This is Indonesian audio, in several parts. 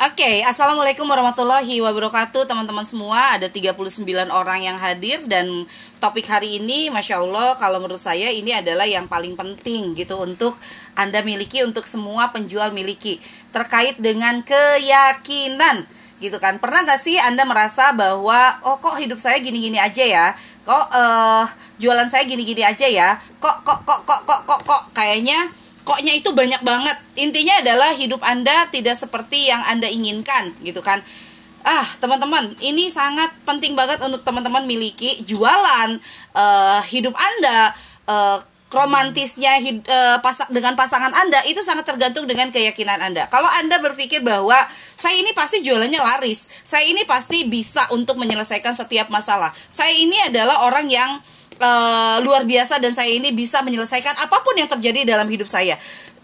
Oke, Assalamualaikum warahmatullahi wabarakatuh teman-teman semua. Ada 39 orang yang hadir dan topik hari ini Masya Allah kalau menurut saya ini adalah yang paling penting gitu Untuk Anda miliki, untuk semua penjual miliki. Terkait dengan keyakinan gitu kan. Pernah gak sih Anda merasa bahwa oh kok hidup saya gini-gini aja ya? Kok uh, jualan saya gini-gini aja ya? Kok kok kok kok kok kok, kok? Kayaknya koknya itu banyak banget intinya adalah hidup anda tidak seperti yang anda inginkan gitu kan ah teman-teman ini sangat penting banget untuk teman-teman miliki jualan uh, hidup anda uh, romantisnya uh, pas, dengan pasangan Anda itu sangat tergantung dengan keyakinan Anda. Kalau Anda berpikir bahwa saya ini pasti jualannya laris, saya ini pasti bisa untuk menyelesaikan setiap masalah. Saya ini adalah orang yang luar biasa dan saya ini bisa menyelesaikan apa pun yang terjadi dalam hidup saya.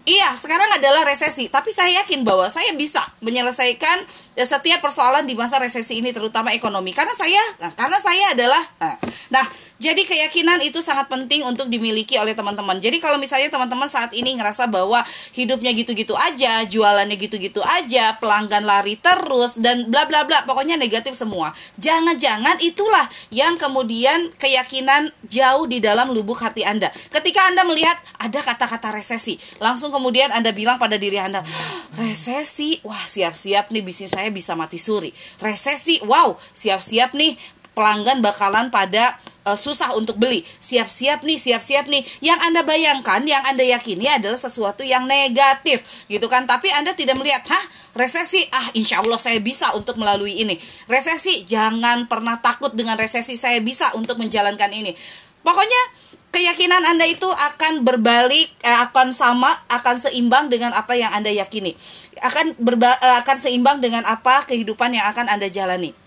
Iya, sekarang adalah resesi, tapi saya yakin bahwa saya bisa menyelesaikan setiap persoalan di masa resesi ini terutama ekonomi karena saya nah, karena saya adalah nah, nah jadi keyakinan itu sangat penting untuk dimiliki oleh teman-teman. Jadi kalau misalnya teman-teman saat ini ngerasa bahwa hidupnya gitu-gitu aja, jualannya gitu-gitu aja, pelanggan lari terus dan bla bla bla, pokoknya negatif semua. Jangan-jangan itulah yang kemudian keyakinan jauh di dalam lubuk hati Anda. Ketika Anda melihat ada kata-kata resesi, langsung kemudian Anda bilang pada diri Anda, "Resesi, wah siap-siap nih bisnis saya bisa mati suri." Resesi, wow, siap-siap nih pelanggan bakalan pada uh, susah untuk beli. Siap-siap nih, siap-siap nih. Yang Anda bayangkan, yang Anda yakini adalah sesuatu yang negatif, gitu kan? Tapi Anda tidak melihat, hah, resesi, ah, insya Allah saya bisa untuk melalui ini. Resesi, jangan pernah takut dengan resesi. Saya bisa untuk menjalankan ini. Pokoknya keyakinan Anda itu akan berbalik, eh, akan sama, akan seimbang dengan apa yang Anda yakini. Akan berba eh, akan seimbang dengan apa kehidupan yang akan Anda jalani.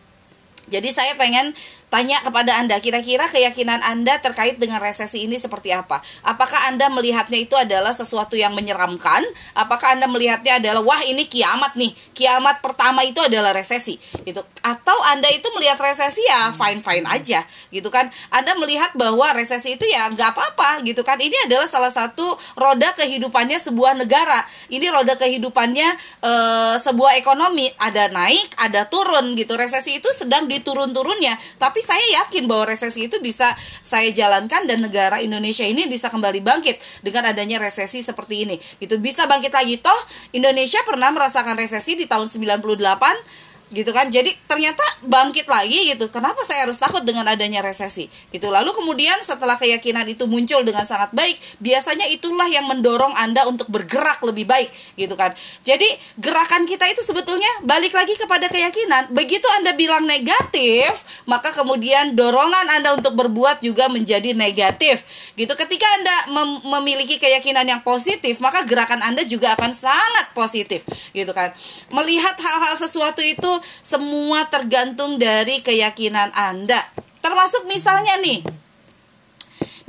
Jadi saya pengen tanya kepada Anda, kira-kira keyakinan Anda terkait dengan resesi ini seperti apa? Apakah Anda melihatnya itu adalah sesuatu yang menyeramkan? Apakah Anda melihatnya adalah wah ini kiamat nih, kiamat pertama itu adalah resesi, gitu? Atau Anda itu melihat resesi ya fine-fine aja, gitu kan? Anda melihat bahwa resesi itu ya nggak apa-apa, gitu kan? Ini adalah salah satu roda kehidupannya sebuah negara. Ini roda kehidupannya e, sebuah ekonomi, ada naik, ada turun, gitu. Resesi itu sedang diturun-turunnya, tapi tapi saya yakin bahwa resesi itu bisa saya jalankan dan negara Indonesia ini bisa kembali bangkit dengan adanya resesi seperti ini. Itu bisa bangkit lagi toh Indonesia pernah merasakan resesi di tahun 98 gitu kan. Jadi ternyata bangkit lagi gitu. Kenapa saya harus takut dengan adanya resesi? Gitu. Lalu kemudian setelah keyakinan itu muncul dengan sangat baik biasanya itulah yang mendorong anda untuk bergerak lebih baik gitu kan. Jadi gerakan kita itu sebetulnya balik lagi kepada keyakinan. Begitu anda bilang negatif maka kemudian dorongan anda untuk berbuat juga menjadi negatif. Gitu. Ketika anda mem memiliki keyakinan yang positif maka gerakan anda juga akan sangat positif gitu kan. Melihat hal-hal sesuatu itu semua tergantung dari keyakinan Anda. Termasuk misalnya nih,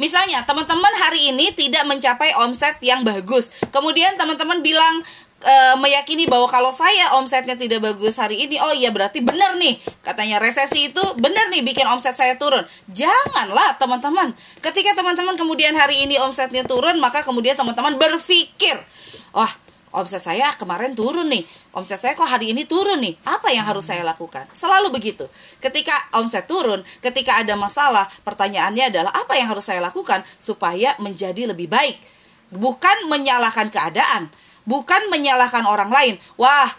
Misalnya, teman-teman hari ini tidak mencapai omset yang bagus. Kemudian teman-teman bilang e, meyakini bahwa kalau saya omsetnya tidak bagus hari ini, oh iya berarti benar nih. Katanya resesi itu benar nih bikin omset saya turun. Janganlah teman-teman. Ketika teman-teman kemudian hari ini omsetnya turun, maka kemudian teman-teman berpikir, wah omset saya kemarin turun nih. Omset saya kok hari ini turun nih? Apa yang harus saya lakukan? Selalu begitu. Ketika omset turun ketika ada masalah pertanyaannya adalah apa yang harus saya lakukan supaya menjadi lebih baik? Bukan menyalahkan keadaan bukan menyalahkan orang lain. Wah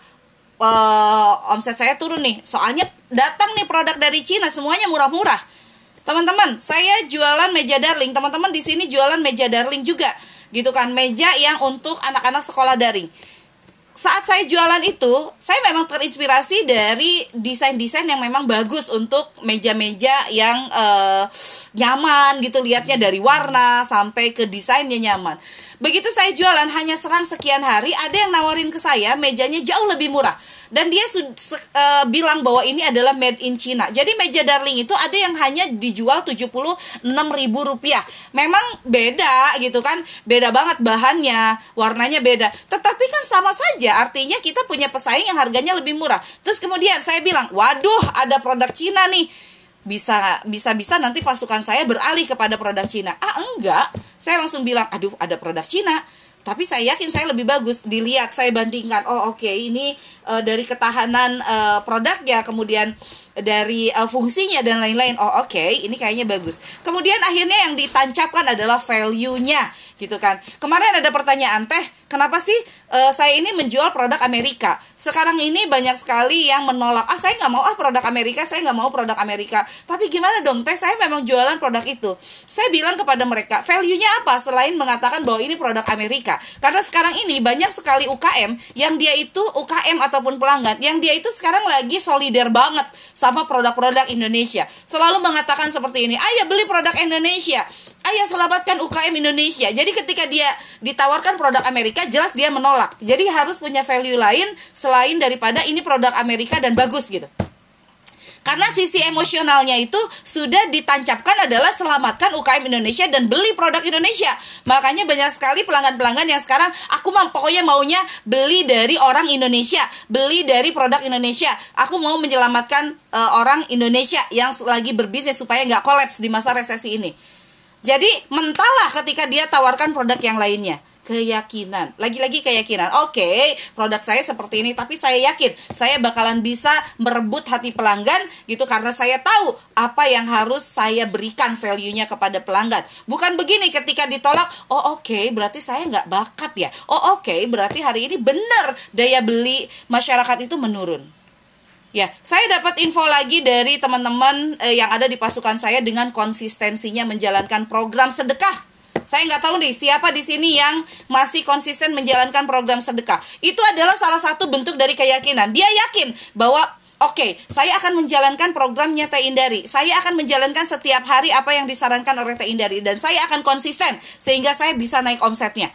uh, omset saya turun nih. Soalnya datang nih produk dari Cina semuanya murah-murah. Teman-teman saya jualan meja darling. Teman-teman di sini jualan meja darling juga gitu kan meja yang untuk anak-anak sekolah daring saat saya jualan itu, saya memang terinspirasi dari desain-desain yang memang bagus untuk meja-meja yang uh, nyaman gitu lihatnya dari warna sampai ke desainnya nyaman. Begitu saya jualan hanya serang sekian hari, ada yang nawarin ke saya mejanya jauh lebih murah. Dan dia uh, bilang bahwa ini adalah made in China. Jadi meja darling itu ada yang hanya dijual ribu rupiah. Memang beda gitu kan, beda banget bahannya, warnanya beda. Tetapi kan sama saja, artinya kita punya pesaing yang harganya lebih murah. Terus kemudian saya bilang, waduh ada produk Cina nih bisa bisa bisa nanti pasukan saya beralih kepada produk Cina. Ah enggak, saya langsung bilang, aduh ada produk Cina. tapi saya yakin saya lebih bagus dilihat saya bandingkan oh oke okay, ini uh, dari ketahanan uh, produknya kemudian dari uh, fungsinya dan lain-lain. Oh oke okay, ini kayaknya bagus. Kemudian akhirnya yang ditancapkan adalah value-nya gitu kan. Kemarin ada pertanyaan teh kenapa sih uh, saya ini menjual produk Amerika? Sekarang ini banyak sekali yang menolak ah saya nggak mau ah produk Amerika saya nggak mau produk Amerika tapi gimana dong teh? Saya memang jualan produk itu. Saya bilang kepada mereka value-nya apa selain mengatakan bahwa ini produk Amerika? Karena sekarang ini banyak sekali UKM yang dia itu UKM ataupun pelanggan yang dia itu sekarang lagi solider banget sama produk-produk Indonesia. Selalu mengatakan seperti ini ayo beli produk Indonesia. Ayo selamatkan UKM Indonesia. Jadi ketika dia ditawarkan produk Amerika jelas dia menolak. Jadi harus punya value lain selain daripada ini produk Amerika dan bagus gitu karena sisi emosionalnya itu sudah ditancapkan adalah selamatkan UKM Indonesia dan beli produk Indonesia. Makanya banyak sekali pelanggan-pelanggan yang sekarang aku mau pokoknya maunya beli dari orang Indonesia, beli dari produk Indonesia. Aku mau menyelamatkan uh, orang Indonesia yang lagi berbisnis supaya nggak kolaps di masa resesi ini. Jadi mentahlah ketika dia tawarkan produk yang lainnya keyakinan. Lagi-lagi keyakinan. Oke okay, produk saya seperti ini tapi saya yakin saya bakalan bisa merebut hati pelanggan gitu karena saya tahu apa yang harus saya berikan value-nya kepada pelanggan. Bukan begini ketika ditolak oh oke okay, berarti saya nggak bakat ya? Oh oke okay, berarti hari ini benar daya beli masyarakat itu menurun. Ya, saya dapat info lagi dari teman-teman eh, yang ada di pasukan saya dengan konsistensinya menjalankan program sedekah. Saya nggak tahu nih siapa di sini yang masih konsisten menjalankan program sedekah. Itu adalah salah satu bentuk dari keyakinan. Dia yakin bahwa Oke, okay, saya akan menjalankan programnya Teh Indari. Saya akan menjalankan setiap hari apa yang disarankan oleh Teh Indari dan saya akan konsisten sehingga saya bisa naik omsetnya.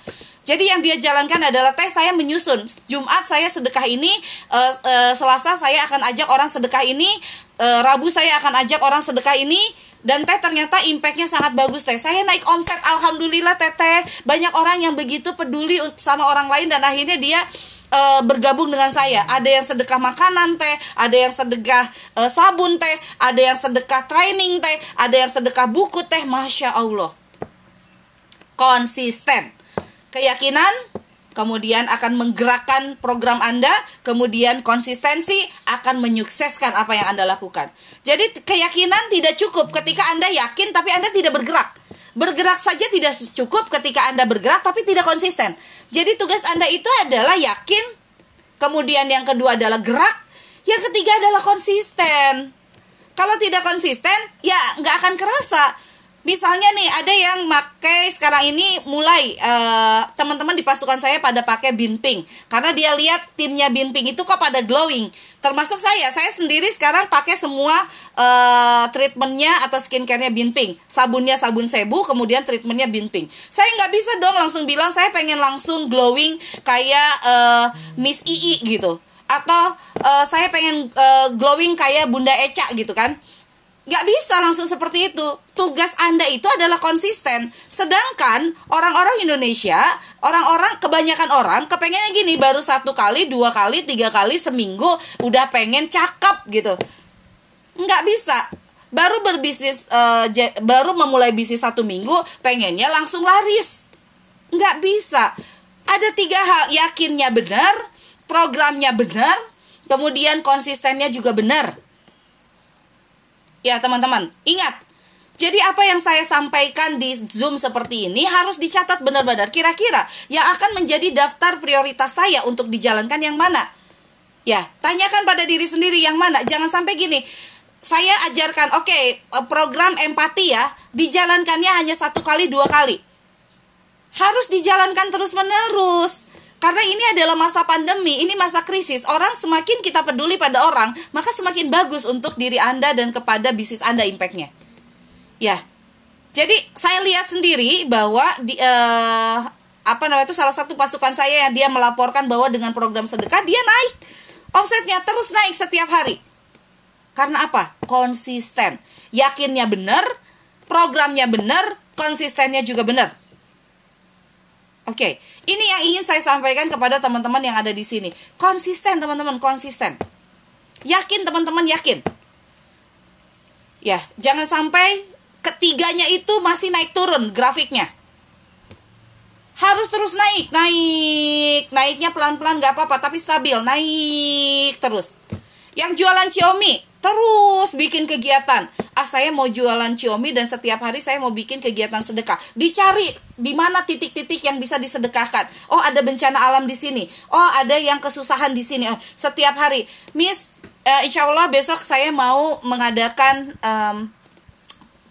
Jadi yang dia jalankan adalah teh saya menyusun. Jumat saya sedekah ini, uh, uh, Selasa saya akan ajak orang sedekah ini, uh, Rabu saya akan ajak orang sedekah ini, dan teh ternyata impactnya sangat bagus teh. Saya naik omset alhamdulillah teh teh. Banyak orang yang begitu peduli sama orang lain dan akhirnya dia uh, bergabung dengan saya. Ada yang sedekah makanan teh, ada yang sedekah uh, sabun teh, ada yang sedekah training teh, ada yang sedekah buku teh. Masya Allah, konsisten. Keyakinan, kemudian akan menggerakkan program Anda, kemudian konsistensi akan menyukseskan apa yang Anda lakukan. Jadi keyakinan tidak cukup ketika Anda yakin tapi Anda tidak bergerak. Bergerak saja tidak cukup ketika Anda bergerak tapi tidak konsisten. Jadi tugas Anda itu adalah yakin, kemudian yang kedua adalah gerak, yang ketiga adalah konsisten. Kalau tidak konsisten, ya nggak akan kerasa misalnya nih ada yang pakai sekarang ini mulai uh, teman-teman di pasukan saya pada pakai binping. Karena dia lihat timnya binping itu kok pada glowing. Termasuk saya. Saya sendiri sekarang pakai semua uh, treatmentnya atau skincarenya binping. Sabunnya sabun sebu kemudian treatmentnya binping. Saya nggak bisa dong langsung bilang saya pengen langsung glowing kayak uh, Miss Ii gitu. Atau uh, saya pengen uh, glowing kayak Bunda Eca gitu kan Gak bisa langsung seperti itu. Tugas Anda itu adalah konsisten. Sedangkan orang-orang Indonesia, orang-orang kebanyakan orang kepengennya gini, baru satu kali, dua kali, tiga kali seminggu udah pengen cakep gitu. Nggak bisa. Baru berbisnis, uh, baru memulai bisnis satu minggu, pengennya langsung laris. Nggak bisa. Ada tiga hal, yakinnya benar, programnya benar, kemudian konsistennya juga benar Ya, teman-teman, ingat. Jadi apa yang saya sampaikan di Zoom seperti ini harus dicatat benar-benar kira-kira yang akan menjadi daftar prioritas saya untuk dijalankan yang mana. Ya, tanyakan pada diri sendiri yang mana. Jangan sampai gini, saya ajarkan, oke, okay, program empati ya, dijalankannya hanya satu kali, dua kali. Harus dijalankan terus-menerus. Karena ini adalah masa pandemi, ini masa krisis. Orang semakin kita peduli pada orang, maka semakin bagus untuk diri Anda dan kepada bisnis Anda impactnya. Ya, jadi saya lihat sendiri bahwa di uh, apa namanya itu salah satu pasukan saya yang dia melaporkan bahwa dengan program sedekah dia naik omsetnya terus naik setiap hari. Karena apa? Konsisten. Yakinnya benar, programnya benar, konsistennya juga benar. Oke, okay. ini yang ingin saya sampaikan kepada teman-teman yang ada di sini. Konsisten, teman-teman, konsisten. Yakin, teman-teman, yakin. Ya, jangan sampai ketiganya itu masih naik turun grafiknya. harus terus naik, naik, naiknya pelan-pelan gak apa-apa, tapi stabil, naik terus. Yang jualan Xiaomi, terus bikin kegiatan. Ah, saya mau jualan Xiaomi dan setiap hari saya mau bikin kegiatan sedekah. Dicari di mana titik-titik yang bisa disedekahkan. Oh, ada bencana alam di sini. Oh, ada yang kesusahan di sini. Oh, setiap hari, Miss, uh, insya Allah besok saya mau mengadakan um,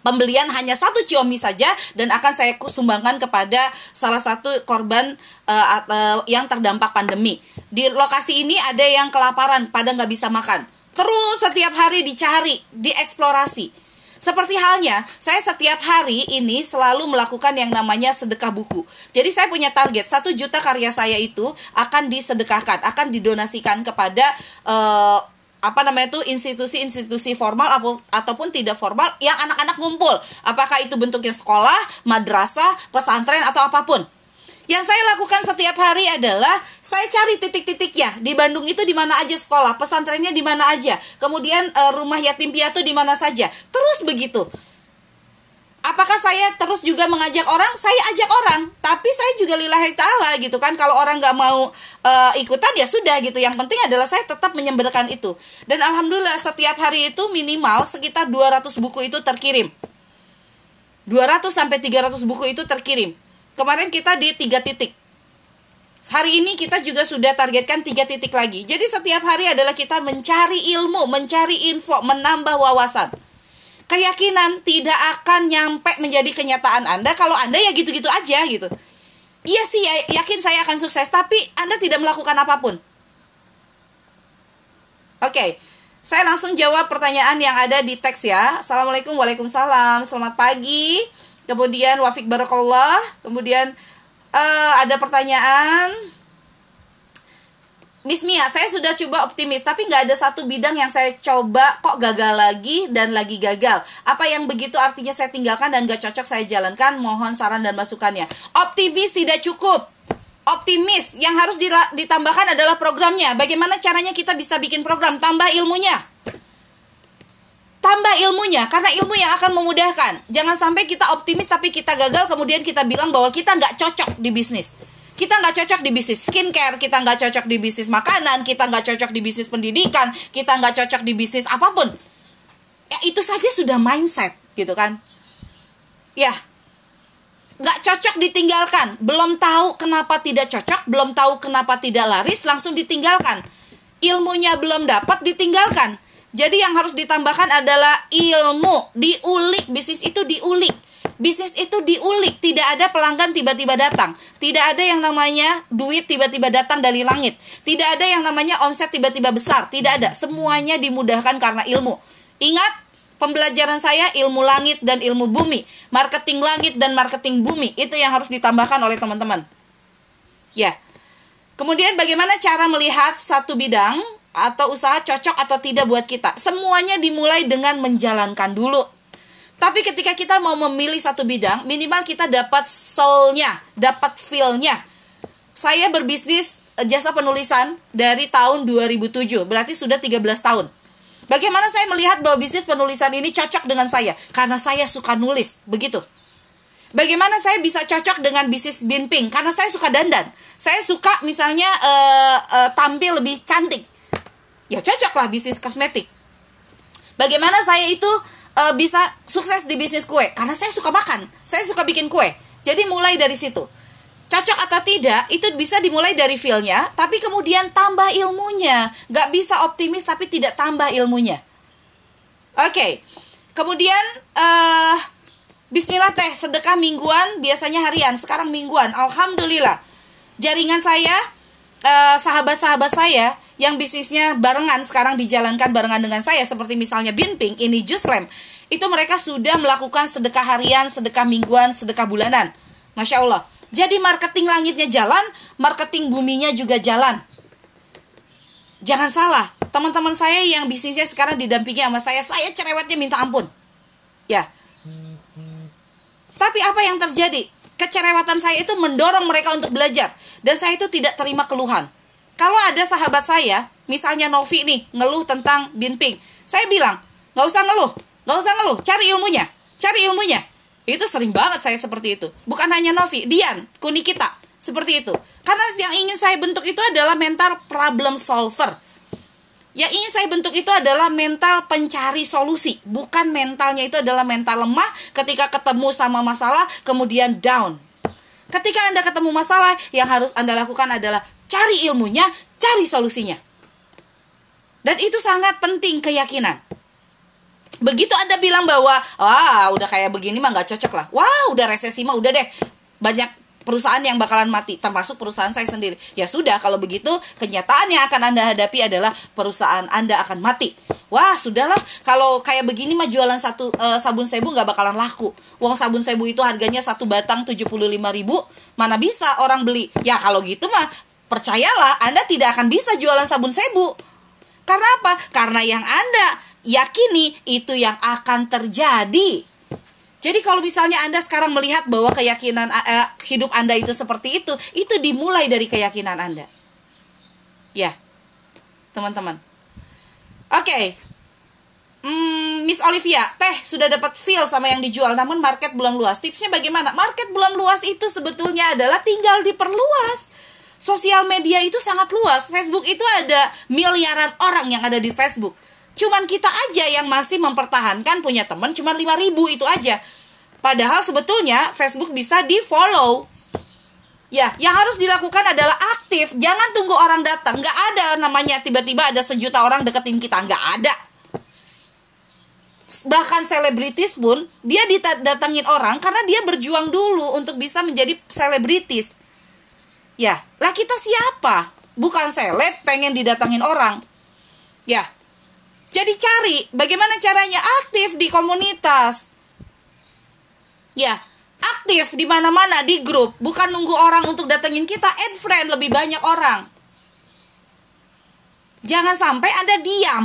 pembelian hanya satu Xiaomi saja dan akan saya sumbangkan kepada salah satu korban uh, uh, yang terdampak pandemi. Di lokasi ini ada yang kelaparan, pada nggak bisa makan. Terus setiap hari dicari, dieksplorasi. Seperti halnya, saya setiap hari ini selalu melakukan yang namanya sedekah buku. Jadi saya punya target, satu juta karya saya itu akan disedekahkan, akan didonasikan kepada uh, apa namanya itu institusi-institusi formal ataupun tidak formal yang anak-anak ngumpul. Apakah itu bentuknya sekolah, madrasah, pesantren atau apa pun. Yang saya lakukan setiap hari adalah saya cari titik-titiknya. Di Bandung itu di mana aja sekolah, pesantrennya di mana aja. Kemudian uh, rumah yatim piatu di mana saja. Terus begitu apakah saya terus juga mengajak orang saya ajak orang tapi saya juga lillahi ta'ala gitu kan kalau orang nggak mau uh, ikutan ya sudah gitu yang penting adalah saya tetap menyemberkan itu dan alhamdulillah setiap hari itu minimal sekitar 200 buku itu terkirim 200 sampai 300 buku itu terkirim kemarin kita di tiga titik Hari ini kita juga sudah targetkan tiga titik lagi. Jadi setiap hari adalah kita mencari ilmu, mencari info, menambah wawasan keyakinan tidak akan nyampe menjadi kenyataan Anda kalau Anda ya gitu-gitu aja gitu. Iya sih, ya, yakin saya akan sukses, tapi Anda tidak melakukan apa pun. Oke, saya langsung jawab pertanyaan yang ada di teks ya. Assalamualaikum, waalaikumsalam, selamat pagi. Kemudian Wafik Barakallah, kemudian uh, ada pertanyaan Miss Mia, saya sudah coba optimis, tapi nggak ada satu bidang yang saya coba kok gagal lagi dan lagi gagal. Apa yang begitu artinya saya tinggalkan dan nggak cocok saya jalankan? Mohon saran dan masukannya. Optimis tidak cukup. Optimis yang harus ditambahkan adalah programnya. Bagaimana caranya kita bisa bikin program? Tambah ilmunya. Tambah ilmunya, karena ilmu yang akan memudahkan. Jangan sampai kita optimis tapi kita gagal, kemudian kita bilang bahwa kita nggak cocok di bisnis kita nggak cocok di bisnis skincare, kita nggak cocok di bisnis makanan, kita nggak cocok di bisnis pendidikan, kita nggak cocok di bisnis apa pun. Ya itu saja sudah mindset gitu kan. Ya, nggak cocok ditinggalkan. Belum tahu kenapa tidak cocok, belum tahu kenapa tidak laris, langsung ditinggalkan. Ilmunya belum dapat, ditinggalkan. Jadi yang harus ditambahkan adalah ilmu, diulik bisnis itu diulik. Bisnis itu diulik, tidak ada pelanggan tiba-tiba datang, tidak ada yang namanya duit tiba-tiba datang dari langit, tidak ada yang namanya omset tiba-tiba besar, tidak ada, semuanya dimudahkan karena ilmu. Ingat, pembelajaran saya ilmu langit dan ilmu bumi, marketing langit dan marketing bumi, itu yang harus ditambahkan oleh teman-teman. Ya. Kemudian bagaimana cara melihat satu bidang atau usaha cocok atau tidak buat kita? Semuanya dimulai dengan menjalankan dulu tapi ketika kita mau memilih satu bidang, minimal kita dapat soul-nya, dapat feel-nya. Saya berbisnis eh, jasa penulisan dari tahun 2007, berarti sudah 13 tahun. Bagaimana saya melihat bahwa bisnis penulisan ini cocok dengan saya? Karena saya suka nulis, begitu. Bagaimana saya bisa cocok dengan bisnis binping? Karena saya suka dandan. Saya suka misalnya uh, uh, tampil lebih cantik. Ya cocoklah bisnis kosmetik. Bagaimana saya itu uh, bisa sukses di bisnis kue? Karena saya suka makan saya suka bikin kue. Jadi mulai dari situ. Cocok atau tidak itu bisa dimulai dari feelnya tapi kemudian tambah ilmunya. Nggak bisa optimis tapi tidak tambah ilmunya. Oke. Okay. kemudian uh, Bismillah teh sedekah mingguan biasanya harian. Sekarang mingguan. Alhamdulillah. Jaringan saya uh, sahabat-sahabat saya yang bisnisnya barengan sekarang dijalankan barengan dengan saya seperti misalnya Binping ini Juslem itu mereka sudah melakukan sedekah harian, sedekah mingguan, sedekah bulanan. Masya Allah. Jadi marketing langitnya jalan, marketing buminya juga jalan. Jangan salah, teman-teman saya yang bisnisnya sekarang didampingi sama saya, saya cerewetnya minta ampun. Ya. Tapi apa yang terjadi? Kecerewatan saya itu mendorong mereka untuk belajar. Dan saya itu tidak terima keluhan. Kalau ada sahabat saya, misalnya Novi nih, ngeluh tentang binping. Saya bilang, nggak usah ngeluh, nggak usah ngeluh, cari ilmunya, cari ilmunya. Itu sering banget saya seperti itu. Bukan hanya Novi, Dian, Kuni kita, seperti itu. Karena yang ingin saya bentuk itu adalah mental problem solver. Yang ingin saya bentuk itu adalah mental pencari solusi, bukan mentalnya itu adalah mental lemah ketika ketemu sama masalah kemudian down. Ketika Anda ketemu masalah, yang harus Anda lakukan adalah cari ilmunya, cari solusinya. Dan itu sangat penting keyakinan. Begitu Anda bilang bahwa, wah udah kayak begini mah nggak cocok lah. Wah udah resesi mah udah deh. Banyak perusahaan yang bakalan mati, termasuk perusahaan saya sendiri. Ya sudah, kalau begitu kenyataan yang akan Anda hadapi adalah perusahaan Anda akan mati. Wah, sudahlah, kalau kayak begini mah jualan satu uh, sabun sebu nggak bakalan laku. Uang sabun sebu itu harganya satu batang 75 ribu, mana bisa orang beli? Ya kalau gitu mah percayalah Anda tidak akan bisa jualan sabun sebu. Karena apa? Karena yang Anda yakini itu yang akan terjadi. Jadi kalau misalnya Anda sekarang melihat bahwa keyakinan uh, hidup Anda itu seperti itu, itu dimulai dari keyakinan Anda. Ya. Teman-teman. Oke. Okay. Hmm, Miss Olivia, teh sudah dapat feel sama yang dijual namun market belum luas. Tipsnya bagaimana? Market belum luas itu sebetulnya adalah tinggal diperluas. Sosial media itu sangat luas. Facebook itu ada miliaran orang yang ada di Facebook Cuman kita aja yang masih mempertahankan punya teman cuma 5000 itu aja. Padahal sebetulnya Facebook bisa di-follow. Ya, yang harus dilakukan adalah aktif. Jangan tunggu orang datang. Nggak ada namanya tiba-tiba ada sejuta orang deketin kita. Nggak ada. Bahkan selebritis pun, dia didatangin orang karena dia berjuang dulu untuk bisa menjadi selebritis. Ya, lah kita siapa? Bukan seleb pengen didatangin orang. Ya, jadi cari bagaimana caranya aktif di komunitas. Ya, aktif di mana-mana di grup, bukan nunggu orang untuk datengin kita, add friend lebih banyak orang. Jangan sampai Anda diam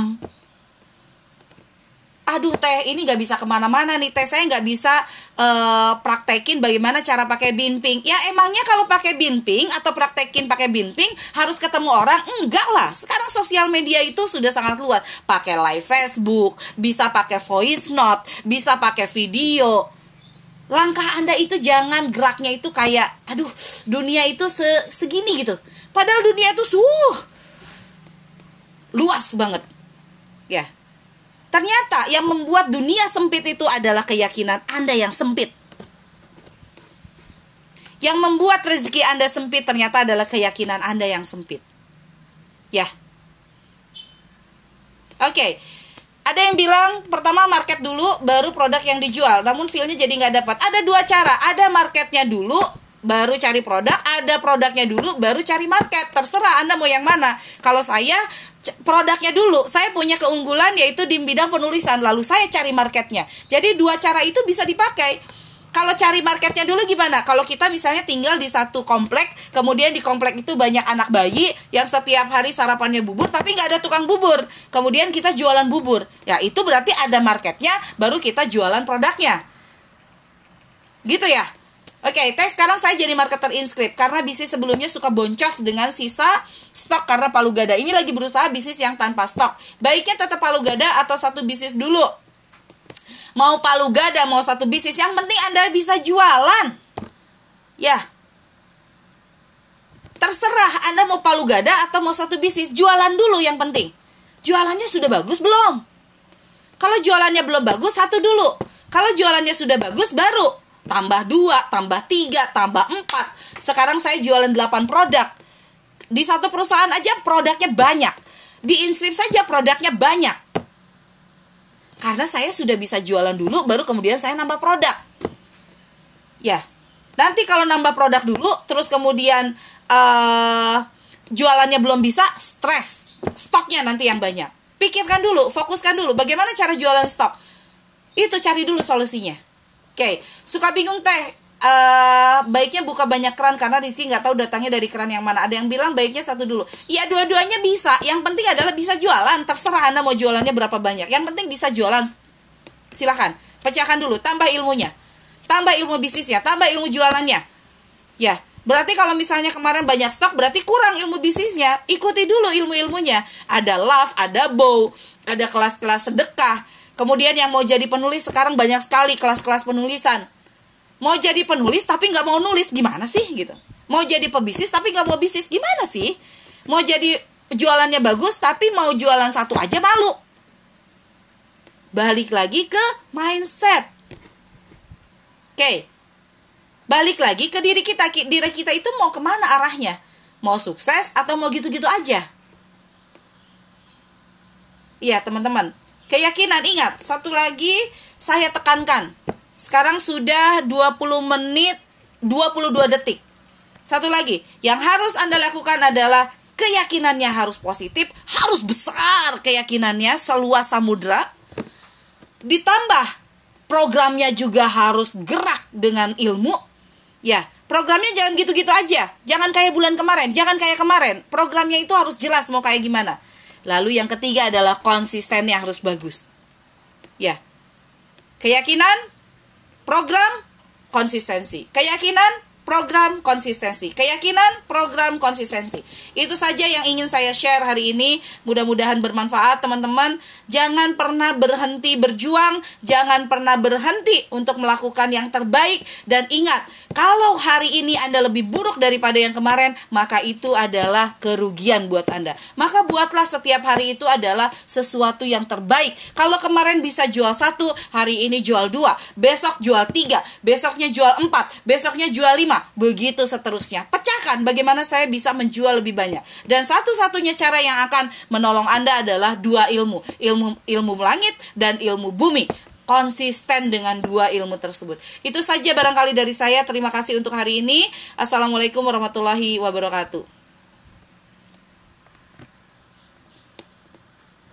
aduh teh ini nggak bisa ke mana-mana nih teh saya nggak bisa uh, praktekin bagaimana cara pakai binping. Ya emangnya kalau pakai binping atau praktekin pakai binping harus ketemu orang? Enggak lah. Sekarang sosial media itu sudah sangat luas. Pakai live Facebook bisa pakai voice note bisa pakai video. Langkah anda itu jangan geraknya itu kayak aduh dunia itu se segini gitu. Padahal dunia itu suh luas banget. Ya Ternyata yang membuat dunia sempit itu adalah keyakinan Anda yang sempit. Yang membuat rezeki Anda sempit ternyata adalah keyakinan Anda yang sempit. Ya. Oke. Okay. Ada yang bilang pertama market dulu baru produk yang dijual. Namun feelnya jadi nggak dapat. Ada dua cara. Ada marketnya dulu baru cari produk, ada produknya dulu, baru cari market. Terserah Anda mau yang mana. Kalau saya produknya dulu, saya punya keunggulan yaitu di bidang penulisan, lalu saya cari marketnya. Jadi dua cara itu bisa dipakai. Kalau cari marketnya dulu gimana? Kalau kita misalnya tinggal di satu komplek, kemudian di komplek itu banyak anak bayi yang setiap hari sarapannya bubur, tapi nggak ada tukang bubur. Kemudian kita jualan bubur. Ya itu berarti ada marketnya, baru kita jualan produknya. Gitu ya? Oke, okay, teh sekarang saya jadi marketer inscript karena bisnis sebelumnya suka boncos dengan sisa stok karena palu gada. Ini lagi berusaha bisnis yang tanpa stok. Baiknya tetap palu gada atau satu bisnis dulu. Mau palu gada, mau satu bisnis, yang penting Anda bisa jualan. Ya. Terserah Anda mau palu gada atau mau satu bisnis, jualan dulu yang penting. Jualannya sudah bagus belum? Kalau jualannya belum bagus, satu dulu. Kalau jualannya sudah bagus, baru tambah dua, tambah tiga, tambah empat. Sekarang saya jualan 8 produk. Di satu perusahaan aja produknya banyak. Di inskrip saja produknya banyak. Karena saya sudah bisa jualan dulu, baru kemudian saya nambah produk. Ya, nanti kalau nambah produk dulu, terus kemudian uh, jualannya belum bisa, stres. Stoknya nanti yang banyak. Pikirkan dulu, fokuskan dulu, bagaimana cara jualan stok. Itu cari dulu solusinya Oke, suka bingung teh. Uh, baiknya buka banyak keran karena Rizky nggak tahu datangnya dari keran yang mana. Ada yang bilang baiknya satu dulu. Ya dua-duanya bisa. Yang penting adalah bisa jualan. Terserah anda mau jualannya berapa banyak. Yang penting bisa jualan. Silahkan pecahkan dulu. Tambah ilmunya. Tambah ilmu bisnisnya. Tambah ilmu jualannya. Ya, Berarti kalau misalnya kemarin banyak stok berarti kurang ilmu bisnisnya. Ikuti dulu ilmu-ilmunya. Ada love, ada bow, ada kelas-kelas sedekah, Kemudian yang mau jadi penulis sekarang banyak sekali kelas-kelas penulisan. mau jadi penulis tapi nggak mau nulis gimana sih gitu. Mau jadi pebisnis tapi nggak mau bisnis gimana sih? Mau jadi jualannya bagus tapi mau jualan satu aja malu. Balik lagi ke mindset. Oke. Balik lagi ke diri kita. Diri kita itu mau ke mana arahnya? Mau sukses atau mau gitu-gitu aja? Iya teman-teman keyakinan ingat satu lagi saya tekankan. Sekarang sudah 20 menit 22 detik. Satu lagi yang harus anda lakukan adalah keyakinannya harus positif harus besar keyakinannya seluas samudra. Ditambah programnya juga harus gerak dengan ilmu. Ya programnya jangan gitu-gitu aja. Jangan kayak bulan kemarin jangan kayak kemarin. Programnya itu harus jelas mau kayak gimana lalu yang ketiga adalah konsistennya harus bagus. Ya. Keyakinan program konsistensi. Keyakinan program konsistensi. Keyakinan program konsistensi. Itu saja yang ingin saya share hari ini. Mudah-mudahan bermanfaat teman-teman. Jangan pernah berhenti berjuang, jangan pernah berhenti untuk melakukan yang terbaik dan ingat, kalau hari ini Anda lebih buruk daripada yang kemarin, maka itu adalah kerugian buat Anda. Maka buatlah setiap hari itu adalah sesuatu yang terbaik. Kalau kemarin bisa jual satu, hari ini jual dua, besok jual tiga, besoknya jual empat, besoknya jual lima, begitu seterusnya. Pecahkan bagaimana saya bisa menjual lebih banyak. Dan satu-satunya cara yang akan menolong Anda adalah dua ilmu, ilmu ilmu langit dan ilmu bumi konsisten dengan dua ilmu tersebut. Itu saja barangkali dari saya. Terima kasih untuk hari ini. Assalamualaikum warahmatullahi wabarakatuh.